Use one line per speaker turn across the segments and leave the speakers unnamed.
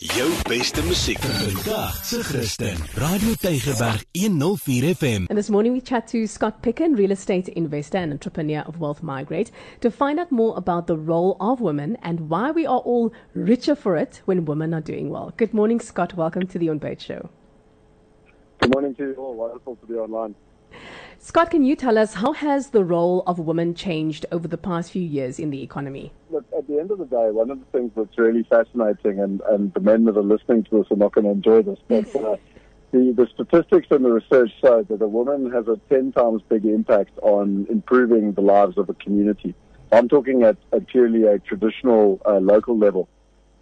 Jou beste musiek vandag se Christen. Radio Tygerberg 104 FM.
And this morning we chat to Scott Picken, real estate investor and entrepreneur of Wealth Migrate, to find out more about the role of women and why we are all richer for it when women are doing well. Good morning, Scott. Welcome to the On Boat Show.
Good morning to you all. Wonderful to be online.
Scott, can you tell us how has the role of women changed over the past few years in the economy?
Look, at the end of the day, one of the things that's really fascinating, and, and the men that are listening to this are not going to enjoy this, but uh, the, the statistics and the research show that a woman has a 10 times bigger impact on improving the lives of a community. I'm talking at, at purely a traditional uh, local level.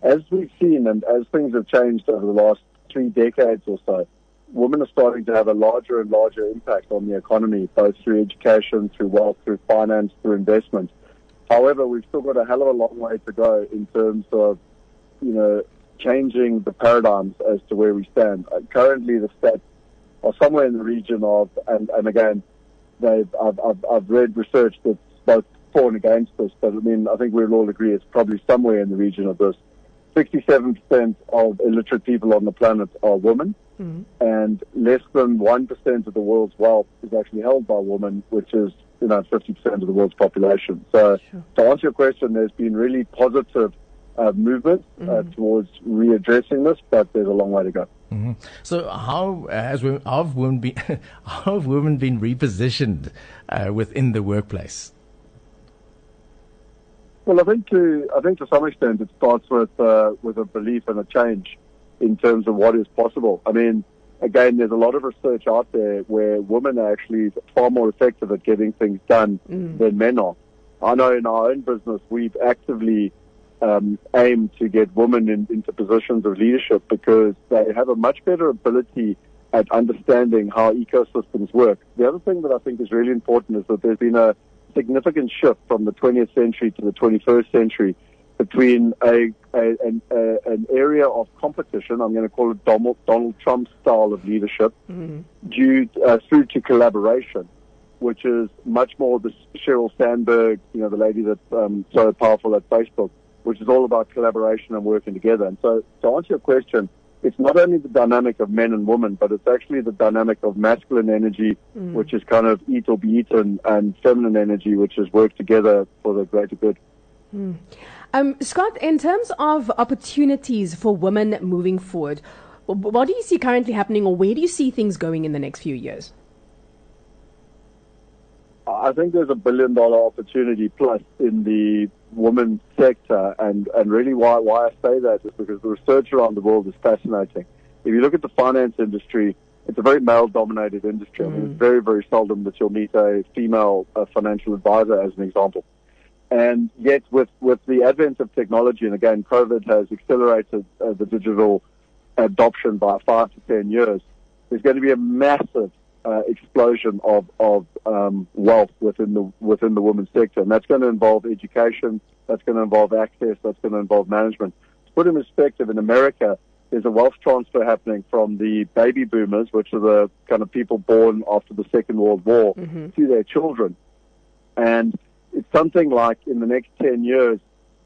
As we've seen and as things have changed over the last three decades or so, women are starting to have a larger and larger impact on the economy, both through education, through wealth, through finance, through investment. However, we've still got a hell of a long way to go in terms of, you know, changing the paradigms as to where we stand. Uh, currently, the stats are somewhere in the region of, and, and again, they've, I've, I've, I've read research that's both for and against this, but I mean, I think we'll all agree it's probably somewhere in the region of this. 67% of illiterate people on the planet are women, mm-hmm. and less than 1% of the world's wealth is actually held by women, which is, you know, 50% of the world's population. So, sure. to answer your question, there's been really positive uh, movement uh, mm-hmm. towards readdressing this, but there's a long way to go.
Mm-hmm. So, how has women, how have women been, how have women been repositioned uh, within the workplace?
Well, I think to I think to some extent it starts with uh, with a belief and a change in terms of what is possible. I mean, again, there's a lot of research out there where women are actually far more effective at getting things done mm. than men are. I know in our own business we've actively um, aimed to get women in, into positions of leadership because they have a much better ability at understanding how ecosystems work. The other thing that I think is really important is that there's been a significant shift from the 20th century to the 21st century between a, a, an, a, an area of competition, I'm going to call it Donald, Donald Trump style of leadership, mm-hmm. due uh, through to collaboration, which is much more the Sheryl Sandberg, you know, the lady that's um, so powerful at Facebook, which is all about collaboration and working together. And so, to answer your question, it's not only the dynamic of men and women, but it's actually the dynamic of masculine energy, mm. which is kind of eat or be eaten, and feminine energy, which is work together for the greater good.
Mm. Um, Scott, in terms of opportunities for women moving forward, what do you see currently happening, or where do you see things going in the next few years?
I think there's a billion dollar opportunity plus in the women's sector, and, and really why, why I say that is because the research around the world is fascinating. If you look at the finance industry, it's a very male dominated industry. Mm. I mean, it's mm. very, very seldom that you'll meet a female financial advisor, as an example. And yet, with, with the advent of technology, and again, COVID has accelerated uh, the digital adoption by five to ten years, there's going to be a massive uh, explosion of of um, wealth within the within the women's sector, and that's going to involve education, that's going to involve access, that's going to involve management. To put in perspective, in America, there's a wealth transfer happening from the baby boomers, which are the kind of people born after the Second World War, mm-hmm. to their children, and it's something like in the next ten years,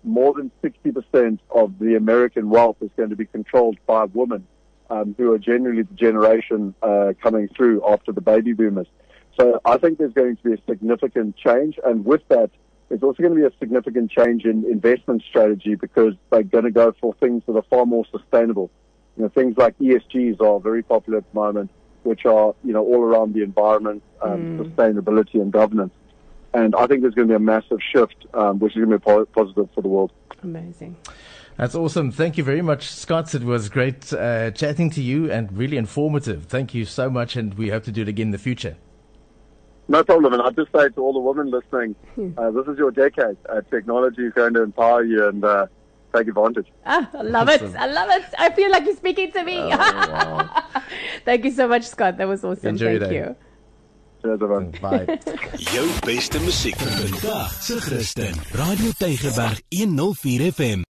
more than 60% of the American wealth is going to be controlled by women um, who are generally the generation uh, coming through after the baby boomers. So I think there's going to be a significant change, and with that, there's also going to be a significant change in investment strategy because they're going to go for things that are far more sustainable. You know, things like ESGs are very popular at the moment, which are you know all around the environment, um, mm. sustainability, and governance. And I think there's going to be a massive shift, um, which is going to be positive for the world.
Amazing.
That's awesome. Thank you very much, Scott. It was great uh, chatting to you and really informative. Thank you so much, and we hope to do it again in the future.
No problem. And I'd just say to all the women listening, hmm. uh, this is your decade. Uh, technology is going to empower you and uh, take advantage.
Ah, I love awesome. it. I love it. I feel like you're speaking to me. Oh, wow. Thank you so much, Scott. That was awesome.
Enjoy
Thank you.
Cheers, everyone.
Bye.
Jou beste musiek vir vandag se Christen. Radio Tygerberg 104 FM.